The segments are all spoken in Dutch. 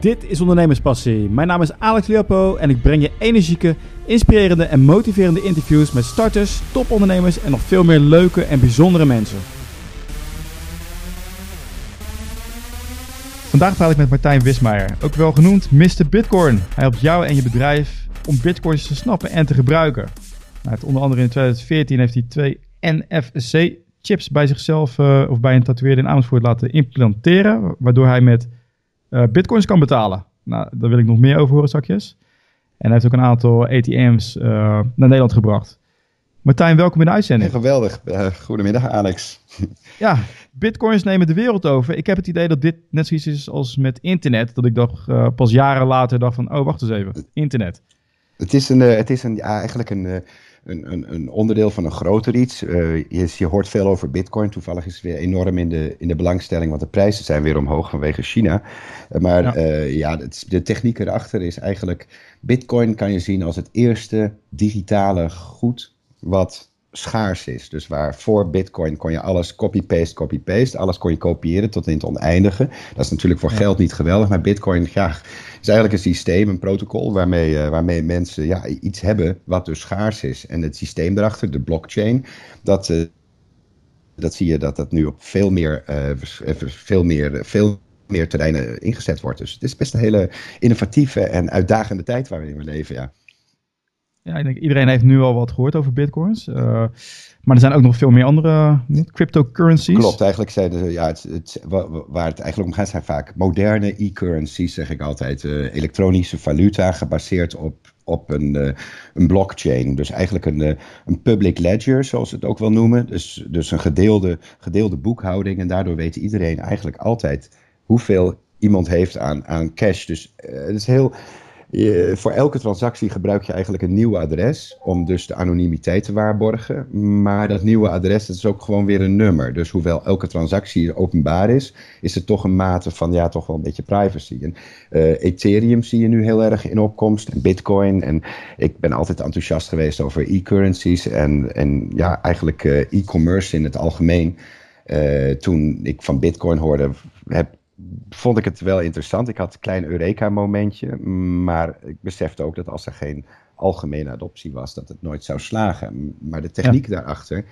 Dit is Ondernemerspassie. Mijn naam is Alex Leopo en ik breng je energieke, inspirerende en motiverende interviews met starters, topondernemers en nog veel meer leuke en bijzondere mensen. Vandaag praat ik met Martijn Wismaier, ook wel genoemd Mr. Bitcoin. Hij helpt jou en je bedrijf om bitcoins te snappen en te gebruiken. Nou, onder andere in 2014 heeft hij twee NFC-chips bij zichzelf uh, of bij een tatoeëerder in Amersfoort laten implanteren, waardoor hij met uh, bitcoins kan betalen. Nou, daar wil ik nog meer over horen straks. En hij heeft ook een aantal ATM's uh, naar Nederland gebracht. Martijn, welkom in de uitzending. Ja, geweldig. Uh, goedemiddag, Alex. ja, bitcoins nemen de wereld over. Ik heb het idee dat dit net zoiets is als met internet. Dat ik dacht, uh, pas jaren later dacht van, oh, wacht eens even. Internet. Het is, een, het is een, ja, eigenlijk een, een, een, een, onderdeel van een groter iets. Uh, je, je, hoort veel over Bitcoin. Toevallig is het weer enorm in de, in de belangstelling, want de prijzen zijn weer omhoog vanwege China. Uh, maar ja, uh, ja het, de techniek erachter is eigenlijk: Bitcoin kan je zien als het eerste digitale goed wat schaars is. Dus waar voor Bitcoin kon je alles copy-paste, copy-paste. Alles kon je kopiëren tot in het oneindige. Dat is natuurlijk voor geld niet geweldig. Maar Bitcoin ja, is eigenlijk een systeem, een protocol. waarmee, uh, waarmee mensen ja, iets hebben wat dus schaars is. En het systeem erachter, de blockchain, dat. Uh, dat zie je dat dat nu op veel meer, uh, veel meer, veel meer terreinen ingezet wordt. Dus het is best een hele innovatieve en uitdagende tijd waar we in leven. Ja. Ja, ik denk iedereen heeft nu al wat gehoord over bitcoins. Uh, maar er zijn ook nog veel meer andere cryptocurrencies. Klopt, eigenlijk zijn ja, het, waar het eigenlijk om gaat zijn vaak moderne e-currencies, zeg ik altijd. Uh, elektronische valuta gebaseerd op, op een, uh, een blockchain. Dus eigenlijk een, een public ledger, zoals ze het ook wel noemen. Dus, dus een gedeelde, gedeelde boekhouding. En daardoor weet iedereen eigenlijk altijd hoeveel iemand heeft aan, aan cash. Dus het is heel voor elke transactie gebruik je eigenlijk een nieuw adres om dus de anonimiteit te waarborgen. Maar dat nieuwe adres dat is ook gewoon weer een nummer. Dus hoewel elke transactie openbaar is, is er toch een mate van ja, toch wel een beetje privacy. En, uh, Ethereum zie je nu heel erg in opkomst Bitcoin. En ik ben altijd enthousiast geweest over e-currencies en, en ja, eigenlijk uh, e-commerce in het algemeen. Uh, toen ik van Bitcoin hoorde, heb vond ik het wel interessant. Ik had een klein Eureka-momentje, maar ik besefte ook dat als er geen algemene adoptie was, dat het nooit zou slagen. Maar de techniek daarachter,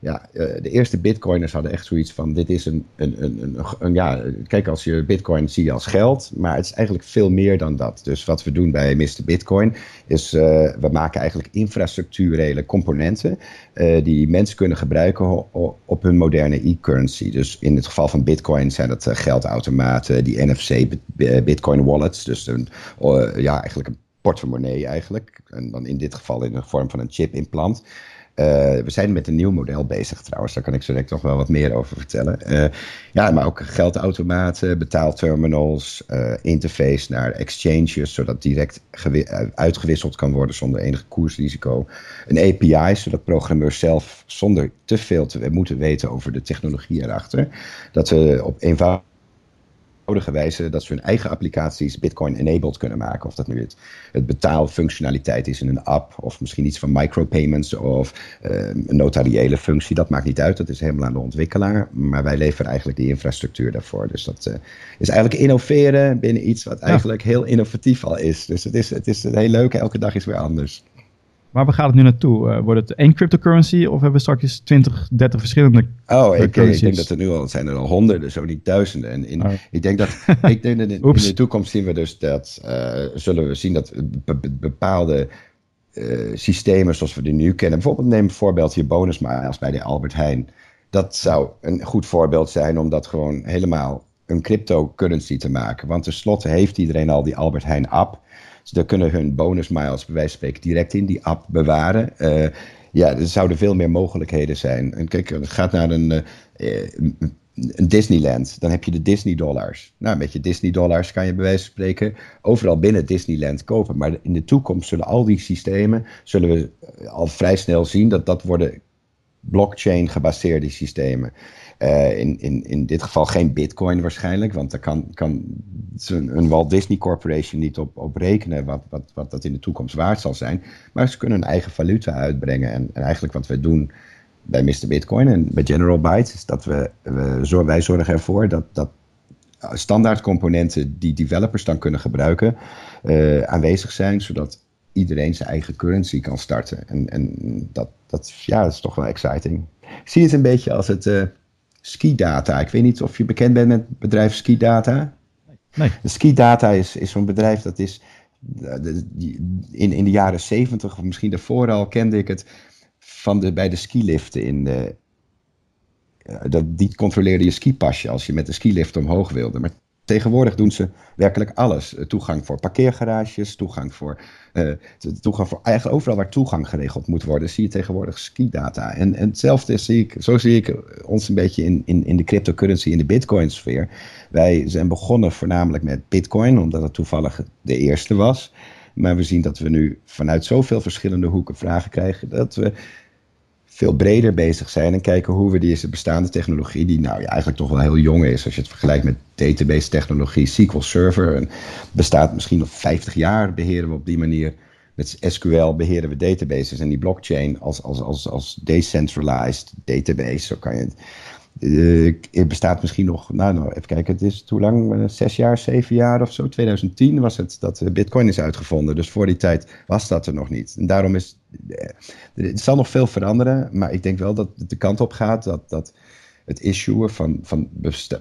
ja, uh, de eerste bitcoiners hadden echt zoiets van, dit is een, een, een, een, ja, kijk als je bitcoin zie je als geld, maar het is eigenlijk veel meer dan dat. Dus wat we doen bij Mr. Bitcoin is, uh, we maken eigenlijk infrastructurele componenten uh, die mensen kunnen gebruiken op, op hun moderne e-currency. Dus in het geval van bitcoin zijn dat geldautomaten, die NFC bitcoin wallets, dus een, ja, eigenlijk een portemonnee eigenlijk. En dan in dit geval in de vorm van een chip implant. Uh, we zijn met een nieuw model bezig trouwens, daar kan ik zo direct nog wel wat meer over vertellen. Uh, ja, maar ook geldautomaten, betaalterminals, uh, interface naar exchanges, zodat direct uitgewisseld kan worden zonder enig koersrisico. Een API, zodat programmeurs zelf zonder te veel te moeten weten over de technologie erachter, dat we op eenvoudig wijze dat ze hun eigen applicaties Bitcoin-enabled kunnen maken. Of dat nu het, het betaalfunctionaliteit is in een app, of misschien iets van micropayments of uh, een notariële functie. Dat maakt niet uit, dat is helemaal aan de ontwikkelaar. Maar wij leveren eigenlijk die infrastructuur daarvoor. Dus dat uh, is eigenlijk innoveren binnen iets wat eigenlijk ja. heel innovatief al is. Dus het is, het is heel leuk, elke dag is weer anders. Maar waar gaat het nu naartoe? Uh, wordt het één cryptocurrency of hebben we straks 20, 30 verschillende Oh, ik, ik, denk dat er nu al zijn er al honderden, zo niet duizenden. En in, oh. ik denk dat, ik denk dat in, in, de toekomst zien we dus dat, uh, zullen we zien dat bepaalde uh, systemen zoals we die nu kennen, bijvoorbeeld neem een voorbeeld hier bonus miles bij de Albert Heijn. Dat zou een goed voorbeeld zijn om dat gewoon helemaal een cryptocurrency te maken. Want tenslotte heeft iedereen al die Albert Heijn app. Ze kunnen hun bonus miles bij wijze van spreken direct in die app bewaren. Uh, ja, er zouden veel meer mogelijkheden zijn. En kijk, gaat naar een, uh, een Disneyland. Dan heb je de Disney dollars. Nou, met je Disney dollars kan je bij wijze van spreken overal binnen Disneyland kopen. Maar in de toekomst zullen al die systemen, zullen we al vrij snel zien dat dat worden blockchain gebaseerde systemen. Uh, in, in, in dit geval geen bitcoin waarschijnlijk, want daar kan, kan een, Walt Disney Corporation niet op, op rekenen wat, wat, wat dat in de toekomst waard zal zijn. Maar ze kunnen een eigen valuta uitbrengen. En, en eigenlijk wat wij doen bij Mr. Bitcoin en bij General Byte is dat we, we, wij zorgen ervoor dat, dat standaard componenten die developers dan kunnen gebruiken aanwezig zijn, zodat iedereen zijn eigen currency kan starten. En, en dat, dat, ja, dat is toch wel exciting. Ik zie het een beetje als het uh, Ski-data. Ik weet niet of je bekend bent met het bedrijf Ski-data. Nee. De Ski-data is, is zo'n bedrijf dat is... In, in de jaren zeventig, of misschien daarvoor al, kende ik het van de, bij de skiliften in de, dat, die controleerde je skipasje als je met de skilift omhoog wilde. Maar Tegenwoordig doen ze werkelijk alles. Eh, toegang voor parkeergarages, toegang voor, uh, toegang voor eigenlijk overal waar toegang geregeld moet worden, zie je tegenwoordig skidata. En, en hetzelfde zie ik, zo zie ik ons een beetje in, in, in de cryptocurrency, in de bitcoin sfeer. Wij zijn begonnen voornamelijk met bitcoin, omdat het toevallig de eerste was. Maar we zien dat we nu vanuit zoveel verschillende hoeken vragen krijgen, dat we veel breder bezig zijn en kijken hoe we deze bestaande technologie, die nou ja, eigenlijk toch wel heel jong is, als je het vergelijkt met database technologie, SQL Server, en bestaat misschien nog 50 jaar, beheren we op die manier. Met SQL beheren we databases en die blockchain als, als, als, als decentralized database, zo kan je het uh, het bestaat misschien nog, nou, nou even kijken, het is hoe lang? Uh, zes jaar, zeven jaar of zo. 2010 was het dat uh, Bitcoin is uitgevonden. Dus voor die tijd was dat er nog niet. En daarom is. het zal nog veel veranderen, maar ik denk wel dat het de kant op gaat dat, dat het issuen van, van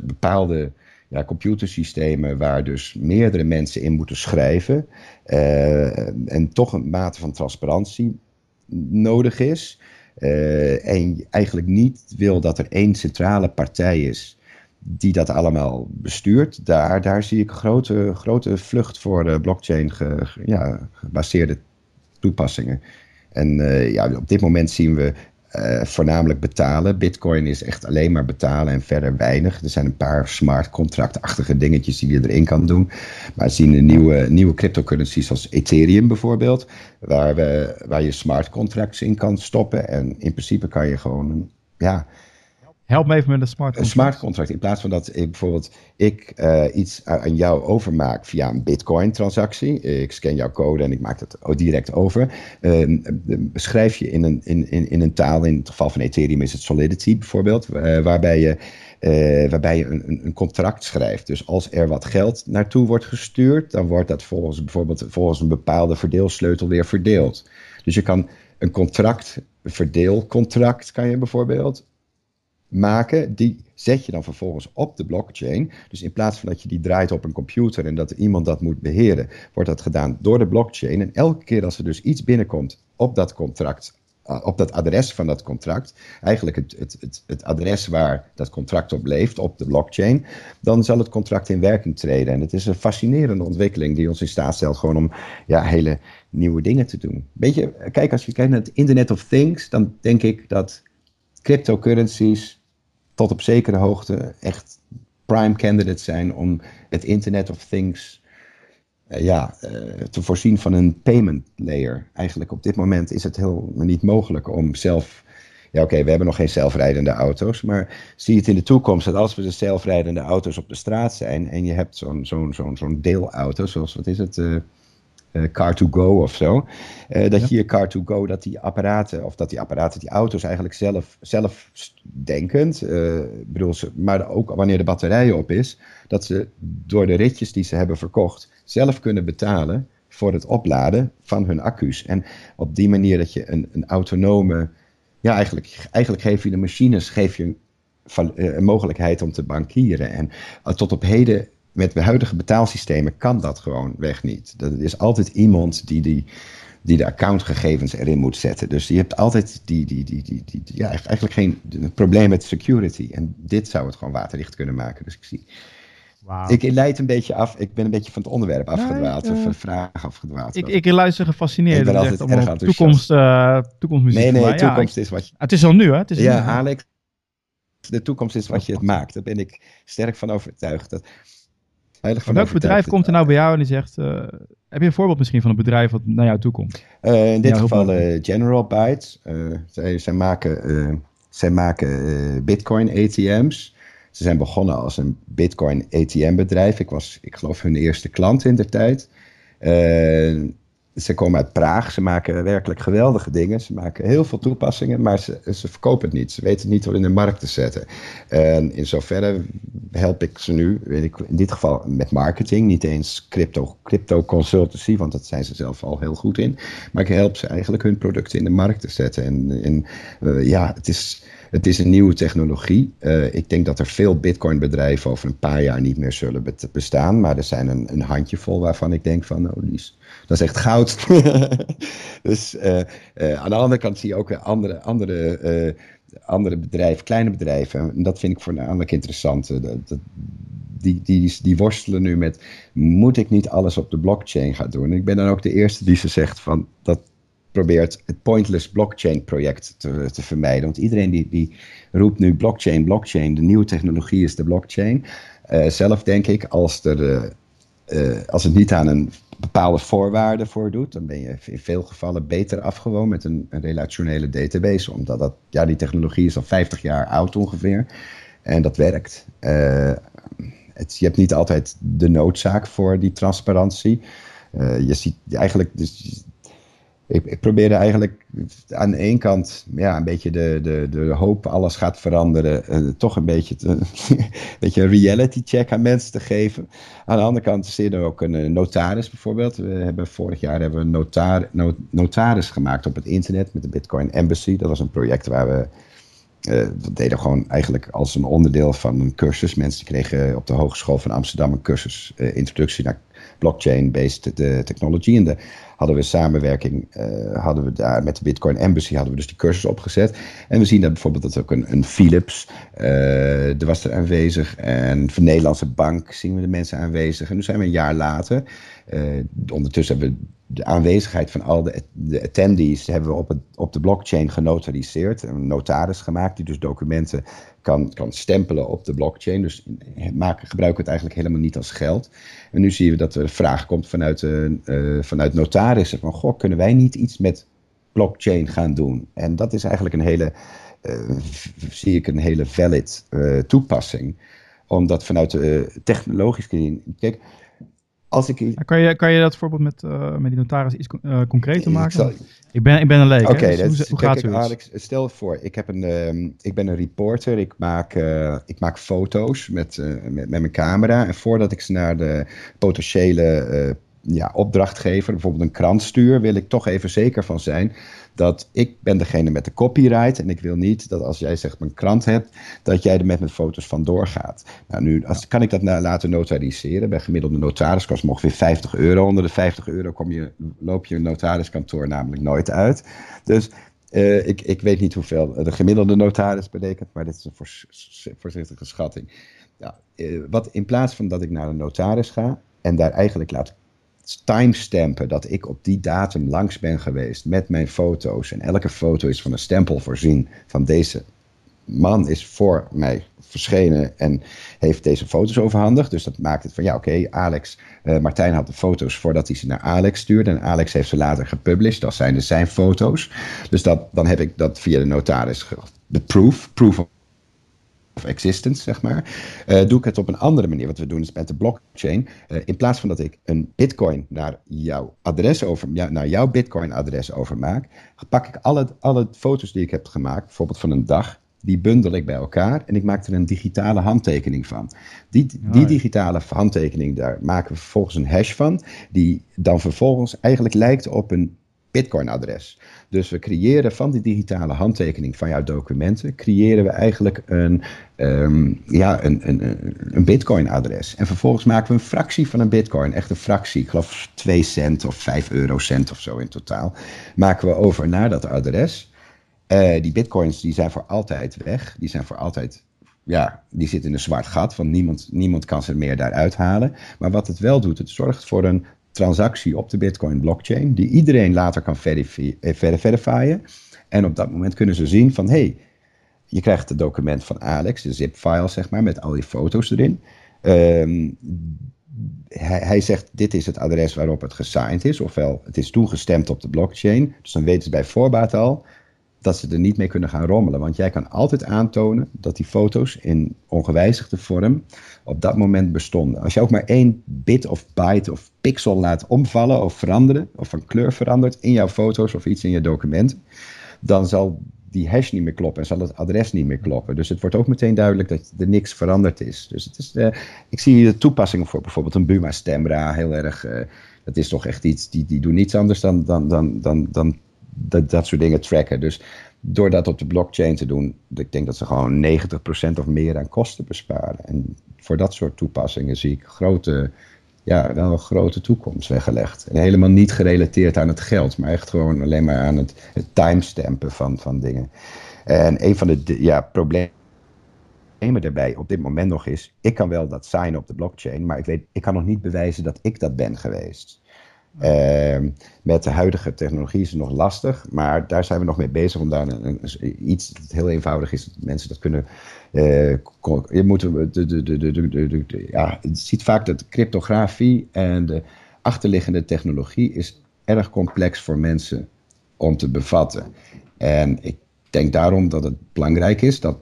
bepaalde ja, computersystemen waar dus meerdere mensen in moeten schrijven en toch een mate van transparantie nodig is. Uh, en eigenlijk niet wil dat er één centrale partij is die dat allemaal bestuurt. Daar, daar zie ik grote, grote vlucht voor uh, blockchain ja, gebaseerde toepassingen. En uh, ja, op dit moment zien we uh, voornamelijk betalen. Bitcoin is echt alleen maar betalen en verder weinig. Er zijn een paar smart contractachtige dingetjes die je erin kan doen. Maar zien nieuwe, nieuwe cryptocurrencies zoals Ethereum bijvoorbeeld, waar, we, waar je smart contracts in kan stoppen. En in principe kan je gewoon ja, Help me even met een smart contract. Een smart contract. In plaats van dat ik bijvoorbeeld ik uh, iets aan jou overmaak via een bitcoin transactie. Ik scan jouw code en ik maak het direct over. Uh, schrijf je in een, in, in, in een taal, in het geval van Ethereum is het Solidity bijvoorbeeld, uh, waarbij je, waarbij je een, een contract schrijft. Dus als er wat geld naartoe wordt gestuurd, dan wordt dat volgens bijvoorbeeld volgens een bepaalde verdeelsleutel weer verdeeld. Dus je kan een contract, een verdeelcontract kan je bijvoorbeeld maken, die zet je dan vervolgens op de blockchain. Dus in plaats van dat je die draait op een computer en dat iemand dat moet beheren, wordt dat gedaan door de blockchain. En elke keer als er dus iets binnenkomt op dat contract, eh, op dat adres van dat contract, eigenlijk het, het, het, het adres waar dat contract op leeft, op de blockchain, dan zal het contract in werking treden. En het is een fascinerende ontwikkeling die ons in staat stelt gewoon om ja, hele nieuwe dingen te doen. Beetje, kijk, als je kijkt naar het Internet of Things, dan denk ik dat cryptocurrencies tot op zekere hoogte echt prime candidates zijn om het Internet of Things uh, ja, uh, te voorzien van een payment layer. Eigenlijk op dit moment is het heel niet mogelijk om zelf. Ja, oké, we hebben nog geen zelfrijdende auto's, maar zie je het in de toekomst dat als we de zelfrijdende auto's op de straat zijn en je hebt zo'n zo'n zo'n zo'n deelauto, zoals wat is het? Uh, Car2Go of zo. Uh, dat je je Car2Go, dat die apparaten, of dat die apparaten, die auto's eigenlijk zelf, zelfdenkend, uh, bedoel ze, maar ook wanneer de batterij op is, dat ze door de ritjes die ze hebben verkocht, zelf kunnen betalen voor het opladen van hun accu's. En op die manier dat je een, een autonome, ja eigenlijk, eigenlijk geef je de machines, geef je een, een mogelijkheid om te bankieren. En tot op heden met de huidige betaalsystemen kan dat gewoon weg niet. Er is altijd iemand die, die, die de accountgegevens erin moet zetten. Dus je hebt altijd die, die, die, die, die, ja, eigenlijk geen probleem met security. En dit zou het gewoon waterdicht kunnen maken. Dus ik zie. Wow. Ik leid een beetje af. Ik ben een beetje van het onderwerp afgedwaald. Nee, uh, of van de vraag afgedwaald. Ik, ik luister gefascineerd. Ik ben altijd erg om toekomst, uh, toekomstmuziek. Nee, nee, toekomst ja, is wat je... Het is al nu, hè? Het is ja, nu, Alex. De toekomst is wat je het maakt. Daar ben ik sterk van overtuigd. Dat, van welk bedrijf komt er nou bij jou en die zegt... Uh, heb je een voorbeeld misschien van een bedrijf wat naar jou toe komt? Uh, in dit geval uh, General Bytes. zij, zij, maken, zij maken Bitcoin ATM's. Ze zijn begonnen als een Bitcoin ATM bedrijf. Ik was, ik geloof, hun eerste klant in de tijd. Ze komen uit Praag, ze maken werkelijk geweldige dingen. Ze maken heel veel toepassingen, maar ze, ze verkopen het niet. Ze weten niet wat in de markt te zetten. En in zoverre help ik ze nu, weet ik, in dit geval met marketing, niet eens crypto, crypto consultancy, want dat zijn ze zelf al heel goed in. Maar ik help ze eigenlijk hun producten in de markt te zetten. En, en uh, ja, het is het is een nieuwe technologie. Uh, ik denk dat er veel Bitcoin-bedrijven over een paar jaar niet meer zullen bestaan. Maar er zijn een, een handjevol waarvan ik denk van, oh, die dat is echt goud. dus uh, uh, aan de andere kant zie je ook andere, andere, andere bedrijven, kleine bedrijven. En dat vind ik voornamelijk interessant. Dat, die, die, die worstelen nu met, moet ik niet alles op de blockchain gaan doen? En ik ben dan ook de eerste die ze zegt van, dat probeert het pointless blockchain project te, te vermijden. Want iedereen die, die roept nu blockchain, blockchain, de nieuwe technologie is de blockchain. Uh, zelf denk ik, als, er, uh, uh, als het niet aan een bepaalde voorwaarden voordoet, dan ben je in veel gevallen beter afgewoon met een, een, relationele database. Omdat dat, ja, die technologie is al 50 jaar oud ongeveer. En dat werkt. Het, je hebt niet altijd de noodzaak voor die transparantie. je ziet eigenlijk, dus ik, probeerde eigenlijk aan de ene kant ja, een beetje de, de, de hoop alles gaat veranderen, uh, toch een beetje, een beetje reality check aan mensen te geven. Aan de andere kant zie je ook een uh, notaris bijvoorbeeld. We hebben vorig jaar hebben we een notar, not, notaris gemaakt op het internet met de Bitcoin Embassy. Dat was een project waar we uh, deden gewoon eigenlijk als een onderdeel van een cursus. Mensen kregen op de Hogeschool van Amsterdam een cursus, introductie naar blockchain-based technology. En de hadden we samenwerking, uh, hadden we daar met de Bitcoin Embassy hadden we dus die cursus opgezet. En we zien dat bijvoorbeeld dat ook een, een Philips, uh, er was er aanwezig. En van de Nederlandse Bank zien we de mensen aanwezig. En nu zijn we een jaar later. Uh, ondertussen hebben we de aanwezigheid van al de, de attendees hebben we op, op de blockchain genotariseerd. Een notaris gemaakt die dus documenten kan, kan stempelen op de blockchain. Dus maken, gebruiken we het eigenlijk helemaal niet als geld. En nu zien we dat er een vraag komt vanuit, uh, vanuit notarissen van, goh, kunnen wij niet iets met blockchain gaan doen? En dat is eigenlijk een hele, uh, zie ik een hele valid toepassing. Omdat vanuit de technologisch gezien, kijk, als ik... Kan, je, kan je dat voorbeeld met, uh, met die notaris iets uh, concreter maken? Ik, zal... ik, ben, ik ben een leek. Oké, okay, dus hoe, hoe gaat het? Alex, stel voor, ik, heb een, uh, ik ben een reporter. Ik maak, uh, ik maak foto's met, met, met, mijn camera. En voordat ik ze naar de potentiële ja, opdrachtgever, bijvoorbeeld een krant stuur, wil ik toch even zeker van zijn dat ik ben degene met de copyright en ik wil niet dat als jij zegt een krant hebt, dat jij er met mijn foto's vandoor gaat. Nou, nu als, kan ik dat nou laten notariseren. Bij gemiddelde notaris kost het ongeveer 50 euro. Onder de 50 euro kom je, loop je een notariskantoor namelijk nooit uit. Dus uh, ik, ik weet niet hoeveel de gemiddelde notaris berekent, maar dit is een voorzichtige schatting. Ja, uh, wat in plaats van dat ik naar een notaris ga en daar eigenlijk laat timestampen dat ik op die datum langs ben geweest met mijn foto's. En elke foto is van een stempel voorzien van deze man is voor mij verschenen en heeft deze foto's overhandigd. Dus dat maakt het van ja, oké, Alex, uh, Martijn had de foto's voordat hij ze naar Alex stuurde. En Alex heeft ze later gepublished. Dat zijn dus zijn foto's. Dus dat, dan heb ik dat via de notaris, de proof, proof of existence, zeg maar, uh, doe ik het op een andere manier. Wat we doen is met de blockchain. Uh, in plaats van dat ik een bitcoin naar jouw adres over, naar jouw bitcoin adres overmaak, pak ik alle, alle foto's die ik heb gemaakt, bijvoorbeeld van een dag, die bundel ik bij elkaar en ik maak er een digitale handtekening van. Die, die digitale handtekening, daar maken we vervolgens een hash van, die dan vervolgens eigenlijk lijkt op een Bitcoin-adres. Dus we creëren van die digitale handtekening van jouw documenten, creëren we eigenlijk een, um, ja, een, een, een Bitcoin-adres. En vervolgens maken we een fractie van een Bitcoin, echt een fractie, ik geloof 2 cent of 5 eurocent of zo in totaal, maken we over naar dat adres. Uh, die Bitcoins die zijn voor altijd weg, die zijn voor altijd ja, die zitten in een zwart gat, want niemand, niemand kan ze meer daaruit halen. Maar wat het wel doet, het zorgt voor een transactie op de Bitcoin blockchain, die iedereen later kan eh, verifiëren. En op dat moment kunnen ze zien van, hey, je krijgt het document van Alex, de zip-file zeg maar, met al die foto's erin. Um, hij, hij, zegt, dit is het adres waarop het gesigned is, ofwel het is toegestemd op de blockchain. Dus dan weten ze bij voorbaat al, dat ze er niet mee kunnen gaan rommelen. Want jij kan altijd aantonen dat die foto's in ongewijzigde vorm op dat moment bestonden. Als je ook maar één bit of byte of pixel laat omvallen of veranderen, of van kleur verandert in jouw foto's of iets in je documenten, dan zal die hash niet meer kloppen en zal het adres niet meer kloppen. Dus het wordt ook meteen duidelijk dat er niks veranderd is. Dus het is, uh, ik zie de toepassingen voor bijvoorbeeld een Buma Stemra heel erg. Uh, dat is toch echt iets, die, die doen niets anders dan, dan, dan, dan, dan dat, dat soort dingen tracken. Dus door dat op de blockchain te doen, ik denk dat ze gewoon 90% of meer aan kosten besparen. En voor dat soort toepassingen zie ik grote, ja, wel een grote toekomst weggelegd. En helemaal niet gerelateerd aan het geld, maar echt gewoon alleen maar aan het, timestampen van, van dingen. En een van de ja, problemen daarbij op dit moment nog is, ik kan wel dat signen op de blockchain, maar ik, weet, ik kan nog niet bewijzen dat ik dat ben geweest. Uh, met de huidige technologie is het nog lastig, maar daar zijn we nog mee bezig om daar een, iets dat heel eenvoudig is, mensen dat kunnen. Uh, je moet, de, de, de, ja, je ziet vaak dat cryptografie en de achterliggende technologie is erg complex voor mensen om te bevatten. En ik denk daarom dat het belangrijk is dat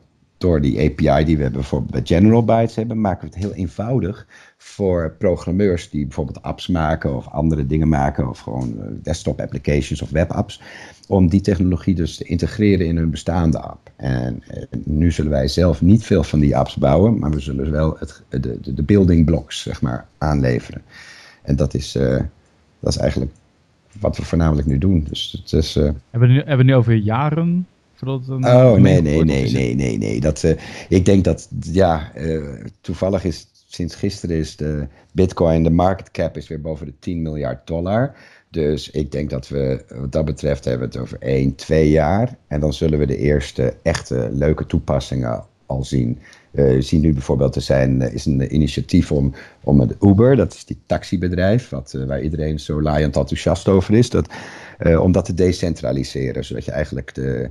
door die API die we bijvoorbeeld bij General Bytes hebben, maken we het heel eenvoudig voor programmeurs die bijvoorbeeld apps maken of andere dingen maken, of gewoon eh, desktop applications of webapps, om die technologie dus te integreren in hun bestaande app. En, eh, nu zullen wij zelf niet veel van die apps bouwen, maar we zullen wel het, de, de, building blocks zeg maar, aanleveren. En dat is, uh, dat is eigenlijk wat we voornamelijk nu doen. Dus het is, uh, hebben, we nu, hebben we nu over jaren een oh, nee, nee, nee, nee, nee, nee. Dat, uh, ik denk dat, ja, uh, toevallig is sinds gisteren is de bitcoin, de market cap is weer boven de 10 miljard dollar. Dus ik denk dat we, wat dat betreft, hebben we het over 1, 2 jaar. En dan zullen we de eerste echte leuke toepassingen al zien. Uh, we zien nu bijvoorbeeld, er zijn, is een initiatief om, om het Uber, dat is die taxibedrijf, wat, uh, waar iedereen zo laaiend enthousiast over is, dat, uh, om dat te decentraliseren. Zodat je eigenlijk de,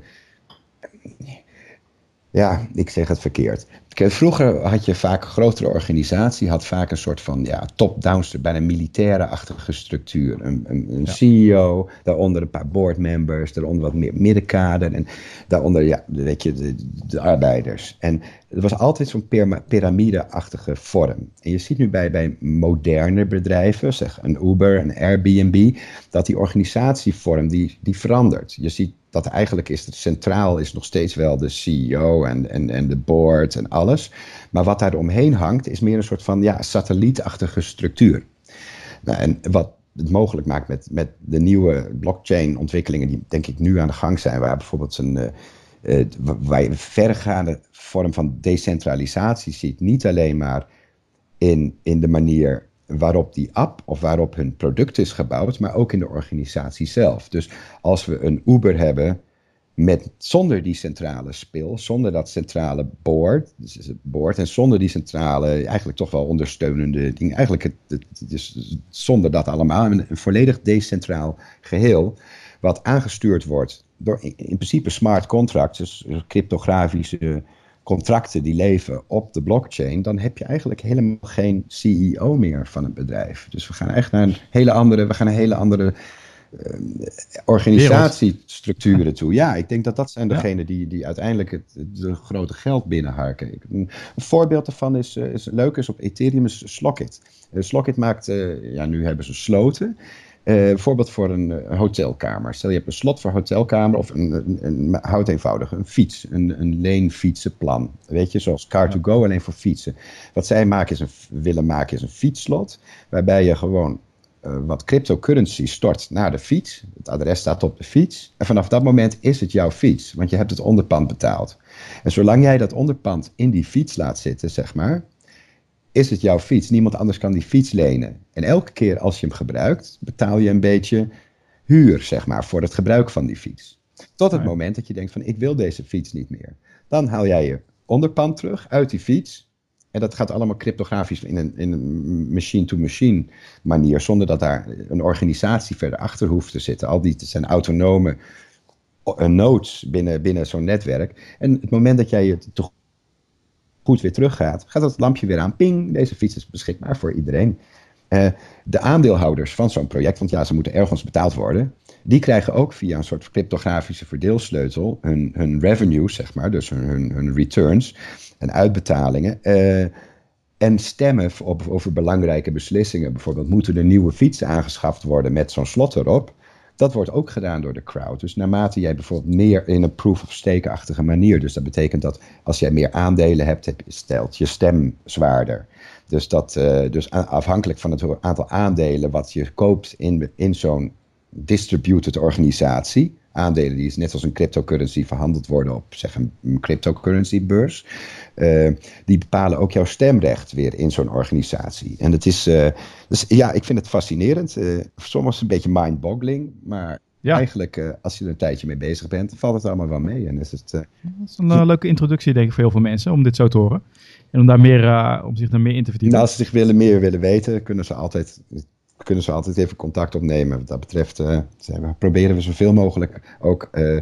ja, ik zeg het verkeerd. Vroeger had je vaak een grotere organisatie, had vaak een soort van ja, top-down, bijna militaire-achtige structuur. Een, een, een CEO, daaronder een paar boardmembers, daaronder wat meer middenkader en daaronder, ja, weet je, de, de arbeiders. En het was altijd zo'n piramide-achtige vorm. En je ziet nu bij, bij moderne bedrijven, zeg een Uber, een Airbnb, dat die organisatievorm die, die verandert. Je ziet dat eigenlijk is het centraal is nog steeds wel de CEO en, en, en de board en alles. Maar wat daar omheen hangt is meer een soort van ja, satellietachtige structuur. Nou, en wat het mogelijk maakt met, met de nieuwe blockchain ontwikkelingen die denk ik nu aan de gang zijn, waar bijvoorbeeld een, uh, een vergaande vorm van decentralisatie ziet. Niet alleen maar in, in de manier waarop die app of waarop hun product is gebouwd, maar ook in de organisatie zelf. Dus als we een Uber hebben met, zonder die centrale spil, zonder dat centrale board, dus board en zonder die centrale, eigenlijk toch wel ondersteunende ding, eigenlijk het, het, is zonder dat allemaal, een, een volledig decentraal geheel, wat aangestuurd wordt door in, in principe smart contracts, dus cryptografische contracten die leven op de blockchain, dan heb je eigenlijk helemaal geen CEO meer van het bedrijf. Dus we gaan echt naar een hele andere, we gaan een hele andere uh, organisatiestructuren toe. Ja, ik denk dat dat zijn degenen die, die uiteindelijk het, de grote geld binnenharken. Een, een voorbeeld daarvan is, uh, is leuk is op Ethereum is Slockit. Uh, Slockit maakt, ja nu hebben ze sloten. Bijvoorbeeld voor een, een, hotelkamer. Stel je hebt een slot voor hotelkamer of een, een, een houd eenvoudig, een fiets, een, een leenfietsenplan. Weet je, zoals Car2Go alleen voor fietsen. Wat zij maken is een, willen maken is een fietsslot, waarbij je gewoon uh, wat cryptocurrency stort naar de fiets. Het adres staat op de fiets. En vanaf dat moment is het jouw fiets, want je hebt het onderpand betaald. En zolang jij dat onderpand in die fiets laat zitten, zeg maar, is het jouw fiets. Niemand anders kan die fiets lenen. En elke keer als je hem gebruikt, betaal je een beetje huur, zeg maar, voor het gebruik van die fiets. Tot het moment dat je denkt van, ik wil deze fiets niet meer. Dan haal jij je onderpand terug uit die fiets. En dat gaat allemaal cryptografisch in een, in een machine-to-machine manier, zonder dat daar een organisatie verder achter hoeft te zitten. Al die zijn autonome eh, nodes binnen, binnen zo'n netwerk. En het moment dat jij je toch goed weer teruggaat, gaat dat lampje weer aan. Ping, deze fiets is beschikbaar voor iedereen. Uh, de aandeelhouders van zo'n project, want ja, ze moeten ergens betaald worden. die krijgen ook via een soort cryptografische verdeelsleutel hun, hun revenues, zeg maar, dus hun, hun, returns en uitbetalingen. Uh, en stemmen op, over belangrijke beslissingen. Bijvoorbeeld, moeten er nieuwe fietsen aangeschaft worden met zo'n slot erop? Dat wordt ook gedaan door de crowd. Dus naarmate jij bijvoorbeeld meer in een proof-of-stake-achtige manier. Dus dat betekent dat als jij meer aandelen hebt, stelt je stem zwaarder. Dus, dat, uh, dus afhankelijk van het aantal aandelen wat je koopt in, in zo'n distributed organisatie. Aandelen die net als een cryptocurrency verhandeld worden op zeg een cryptocurrency beurs. Uh, die bepalen ook jouw stemrecht weer in zo'n organisatie. En het is, uh, dus ja, ik vind het fascinerend. Uh, soms een beetje mind-boggling, maar eigenlijk als je er een tijdje mee bezig bent, valt het allemaal wel mee. En is het, dat is een leuke introductie denk ik voor heel veel mensen om dit zo te horen. En om, daar meer, om zich daar meer in te verdiepen. Nou, als ze zich willen, meer willen weten, kunnen ze altijd kunnen ze altijd even contact opnemen. Wat dat betreft uh, proberen we zoveel mogelijk ook uh,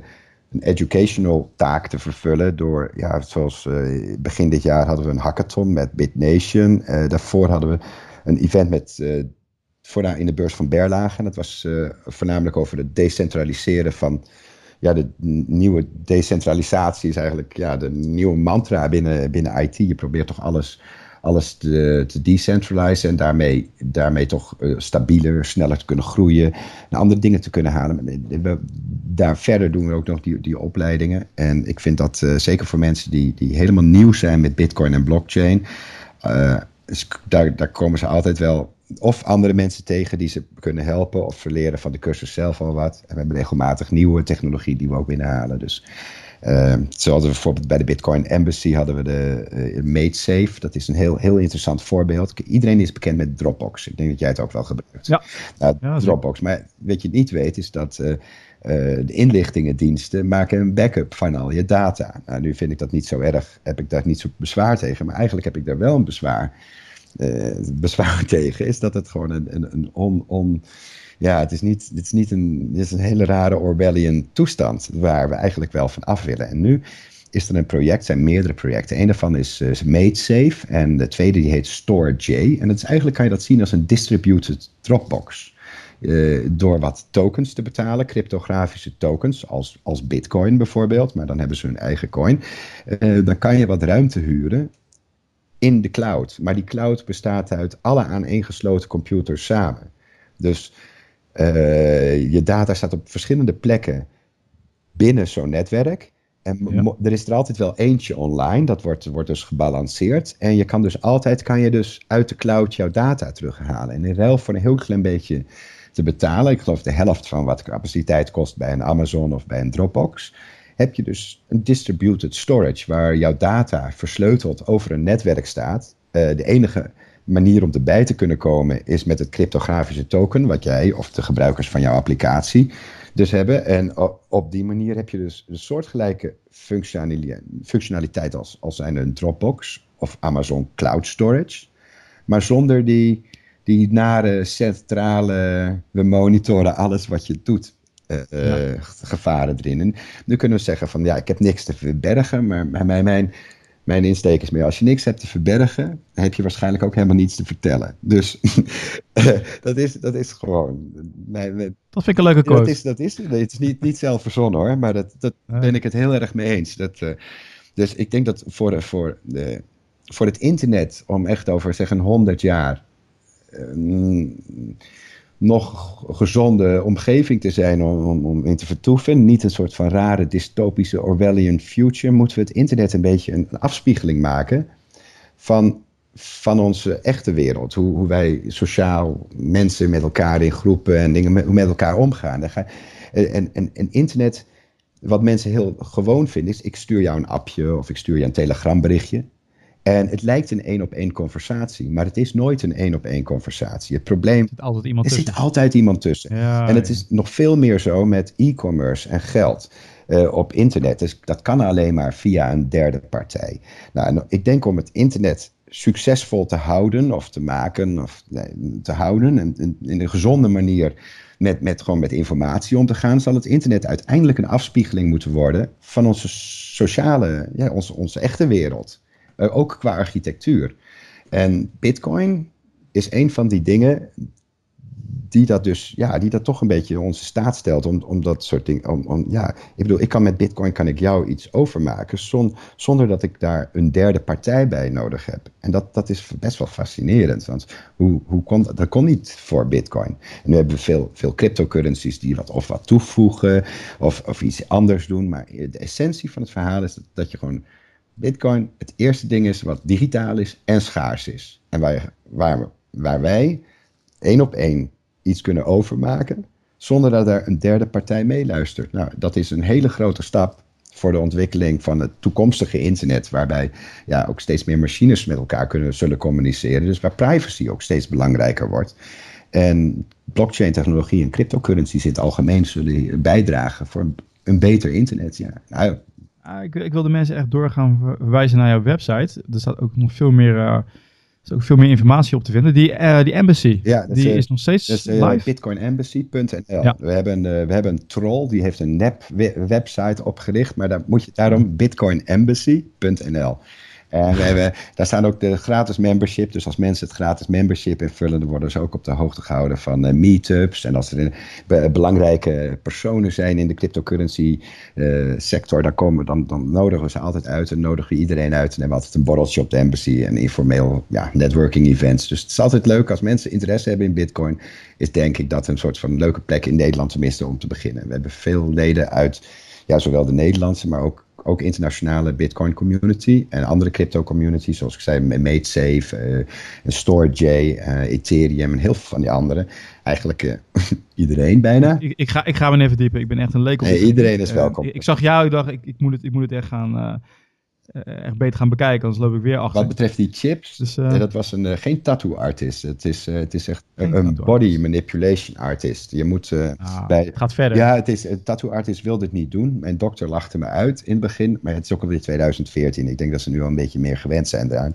een educational taak te vervullen. Door, ja, zoals uh, begin dit jaar hadden we een hackathon met BitNation. daarvoor hadden we een event met, in de beurs van Berlage. Dat was voornamelijk over het decentraliseren van ja, de nieuwe decentralisatie is eigenlijk ja, de nieuwe mantra binnen, binnen IT. Je probeert toch alles alles te, te decentralizen en daarmee, daarmee toch uh, stabieler, sneller te kunnen groeien en andere dingen te kunnen halen. We, daar verder doen we ook nog die, die opleidingen. En ik vind dat uh, zeker voor mensen die, die helemaal nieuw zijn met Bitcoin en blockchain, daar, daar komen ze altijd wel of andere mensen tegen die ze kunnen helpen of verleren van de cursus zelf al wat. En we hebben regelmatig nieuwe technologie die we ook binnenhalen. Dus zo hadden we bijvoorbeeld bij de Bitcoin Embassy hadden we de uh, MateSafe. Dat is een heel, heel interessant voorbeeld. Iedereen is bekend met Dropbox. Ik denk dat jij het ook wel gebruikt. Ja. Nou, Dropbox. Maar wat je niet weet is dat uh, de inlichtingendiensten maken een backup van al je data. Nou, nu vind ik dat niet zo erg. Heb ik daar niet zo bezwaar tegen. Maar eigenlijk heb ik daar wel een bezwaar, bezwaar tegen. Is dat het gewoon een, een, een on... on ja, het is niet, het is niet een, het is een hele rare Orwellian toestand waar we eigenlijk wel van af willen. En nu is er een project, zijn meerdere projecten. Een daarvan is, uh, is MadeSafe en de tweede die heet StoreJ. En dat is eigenlijk kan je dat zien als een distributed Dropbox. Uh, door wat tokens te betalen, cryptografische tokens, als, als Bitcoin bijvoorbeeld, maar dan hebben ze hun eigen coin. Uh, dan kan je wat ruimte huren in de cloud. Maar die cloud bestaat uit alle aaneengesloten computers samen. Dus je data staat op verschillende plekken binnen zo'n netwerk. En er is er altijd wel eentje online, dat wordt, wordt dus gebalanceerd. En je kan dus altijd kan je dus uit de cloud jouw data terughalen. En in ruil voor een heel klein beetje te betalen, ik geloof de helft van wat capaciteit kost bij een Amazon of bij een Dropbox, heb je dus een distributed storage waar jouw data versleuteld over een netwerk staat. Uh, de enige manier om erbij te kunnen komen is met het cryptografische token, wat jij of de gebruikers van jouw applicatie dus hebben. En op die manier heb je dus een soortgelijke functionaliteit als, als zijn een Dropbox of Amazon Cloud Storage, maar zonder die, die nare centrale, we monitoren alles wat je doet. Uh, gevaren erin. En nu kunnen we zeggen van ja, ik heb niks te verbergen, maar mijn, mijn, mijn insteek is meer, als je niks hebt te verbergen, heb je waarschijnlijk ook helemaal niets te vertellen. Dus dat, is, dat is gewoon... Mijn, dat vind ik een leuke quote. Dat is, dat is, het is niet, niet zelf verzonnen hoor, maar dat, dat ben ik het heel erg mee eens. Dat, uh, dus ik denk dat voor, voor, de, voor het internet, om echt over zeg een honderd jaar... Uh, nog gezonde omgeving te zijn om, om, om, in te vertoeven. Niet een soort van rare dystopische Orwellian future. Moeten we het internet een beetje een, afspiegeling maken van, van onze echte wereld. Hoe, hoe wij sociaal mensen met elkaar in groepen en dingen met, met elkaar omgaan. En, en, en internet, wat mensen heel gewoon vinden, is ik stuur jou een appje of ik stuur je een telegramberichtje. En het lijkt een één op één conversatie, maar het is nooit een één op één conversatie. Het probleem. Er zit altijd iemand er tussen. zit altijd iemand tussen. en het is nog veel meer zo met e-commerce en geld. Uh, op internet. Dus dat kan alleen maar via een derde partij. Nou, ik denk om het internet succesvol te houden of te maken of nee, te houden en in een gezonde manier met, met, gewoon met informatie om te gaan, zal het internet uiteindelijk een afspiegeling moeten worden van onze sociale, ja, onze, onze echte wereld. Uh, ook qua architectuur. En Bitcoin is een van die dingen die dat dus, ja, die dat toch een beetje onze staat stelt om, om dat soort dingen, om, om, ja, ik bedoel, ik kan met bitcoin, kan ik jou iets overmaken zon, zonder dat ik daar een derde partij bij nodig heb. En dat, dat is best wel fascinerend, want hoe, hoe kon, dat kon niet voor bitcoin. En nu hebben we veel, veel cryptocurrencies die wat of wat toevoegen of, of iets anders doen, maar de essentie van het verhaal is dat, dat je gewoon Bitcoin het eerste ding is wat digitaal is en schaars is. En waar, waar, waar wij één op één iets kunnen overmaken, zonder dat er een derde partij meeluistert. Nou, dat is een hele grote stap voor de ontwikkeling van het toekomstige internet, waarbij ja, ook steeds meer machines met elkaar kunnen, zullen communiceren. Dus waar privacy ook steeds belangrijker wordt. En blockchain-technologie en cryptocurrencies in het algemeen zullen bijdragen voor een beter internet. Ja, nou, Ah, ik, ik wil de mensen echt doorgaan verwijzen naar jouw website. Er staat ook nog veel meer, uh, er is ook veel meer informatie op te vinden. Die, uh, die embassy, ja, die is, is nog steeds dat is, uh, live. Bitcoinembassy.nl. Ja. We, hebben, we hebben een troll, die heeft een nep website opgericht, maar daar moet je daarom bitcoinembassy.nl. En we hebben, daar staan ook de gratis membership. Dus als mensen het gratis membership invullen, dan worden ze ook op de hoogte gehouden van uh, meetups. En als er belangrijke personen zijn in de cryptocurrency uh, sector, dan, komen, dan, dan nodigen we ze altijd uit en nodigen we iedereen uit. En hebben altijd een borreltje op de embassy en informeel ja, networking events. Dus het is altijd leuk als mensen interesse hebben in Bitcoin. Is denk ik dat een soort van leuke plek in Nederland tenminste om te beginnen. We hebben veel leden uit ja, zowel de Nederlandse, maar ook ook internationale Bitcoin community en andere crypto communities, zoals ik zei, MateSafe, uh, StoreJ, uh, Ethereum en heel veel van die andere. Eigenlijk uh, iedereen bijna. Ik, ik, ga, ik ga me even diepen. Ik ben echt een leek op. iedereen is welkom. ik, zag jou, ik dacht, ik, ik, moet het, ik moet het echt gaan echt beter gaan bekijken, anders loop ik weer achter. Wat betreft die chips, dus, uh, dat was een, uh, geen tattoo artist. Het is, het is echt een body manipulation artist. Je moet ah, bij... Het gaat verder. Ja, het is, een tattoo artist wilde het niet doen. Mijn dokter lachte me uit in het begin, maar het is ook alweer 2014. Ik denk dat ze nu al een beetje meer gewend zijn eraan.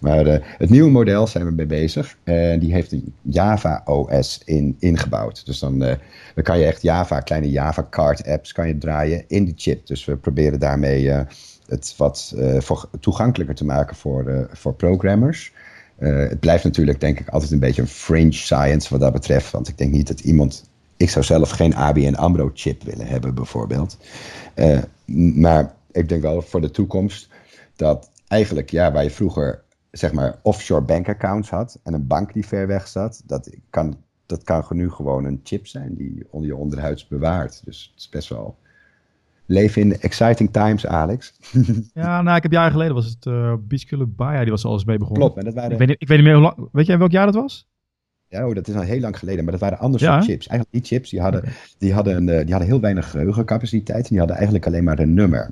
Maar het nieuwe model zijn we mee bezig. En die heeft een Java OS in, ingebouwd. Dus dan, dan kan je echt Java, kleine Java card apps kan je draaien in die chip. Dus we proberen daarmee het wat uh, voor, toegankelijker te maken voor, uh, voor programmers. Uh, het blijft natuurlijk, denk ik, altijd een beetje een fringe science wat dat betreft. Want ik denk niet dat iemand. Ik zou zelf geen ABN Ambro chip willen hebben, bijvoorbeeld. maar ik denk wel voor de toekomst dat eigenlijk, ja, waar je vroeger zeg maar offshore bankaccounts had en een bank die ver weg zat, dat kan, dat kan nu gewoon een chip zijn die onder je onderhuids bewaart. Dus het is best wel leven in exciting times, Alex. ja, nou, ik heb jaren geleden was het uh, Beach Club die was alles mee begonnen. Klopt, maar dat waren... Ik weet, niet, ik weet niet meer hoe lang... Weet jij welk jaar dat was? Ja, oh, dat is al heel lang geleden, maar dat waren andere soort chips. Eigenlijk die chips, die hadden, die, hadden, een, die hadden heel weinig geheugencapaciteit en die hadden eigenlijk alleen maar een nummer.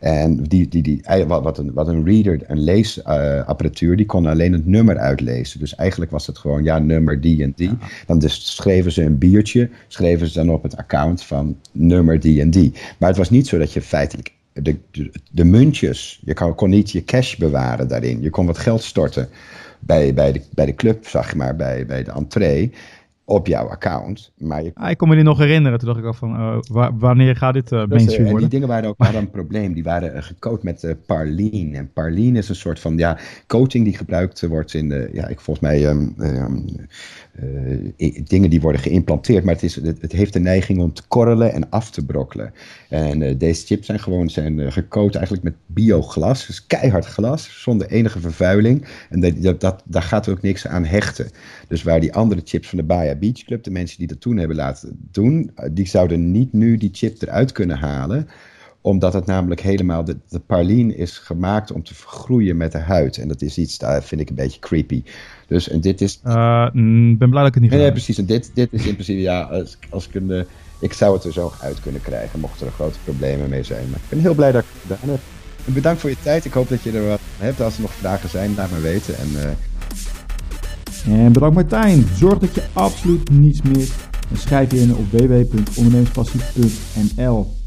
En die, die, die, wat, een, wat een reader, een leesapparatuur, die kon alleen het nummer uitlezen. Dus eigenlijk was het gewoon, ja, nummer die en die. Dan dus schreven ze een biertje, schreven ze dan op het account van nummer die en die. Maar het was niet zo dat je feitelijk de, de, de muntjes, je kon, kon niet je cash bewaren daarin. Je kon wat geld storten bij, bij, de, bij de club, je maar, bij, bij de entree op jouw account. Maar je... ah, ik kon me die nog herinneren. Toen dacht ik al van, uh, wanneer gaat dit uh, mainstream uh, worden? En die dingen waren ook hadden een probleem. Die waren gecoat met Parleen. En Parleen is een soort van ja, coating die gebruikt wordt in de, ja, ik volgens mij um, um, dingen die worden geïmplanteerd. Maar het, is, het, het, heeft de neiging om te korrelen en af te brokkelen. En deze chips zijn gewoon zijn, gecoat eigenlijk met bioglas. Dus keihard glas, zonder enige vervuiling. En dat, dat, daar gaat ook niks aan hechten. Dus waar die andere chips van de Baja Beach Club, de mensen die dat toen hebben laten doen, die zouden niet nu die chip eruit kunnen halen omdat het namelijk helemaal, de, de parleen is gemaakt om te vergroeien met de huid. En dat is iets, daar vind ik een beetje creepy. Dus en dit is... Uh, ben blij dat ik het niet Nee, nee precies. En dit, dit is in principe, ja, als, als ik een... Uh, ik zou het er zo uit kunnen krijgen, mochten er grote problemen mee zijn. Maar ik ben heel blij dat ik het gedaan heb. En bedankt voor je tijd. Ik hoop dat je er wat hebt. Als er nog vragen zijn, laat me weten. En, uh, en bedankt Martijn. Zorg dat je absoluut niets mist. En schrijf je in op www.ondernemerspassie.nl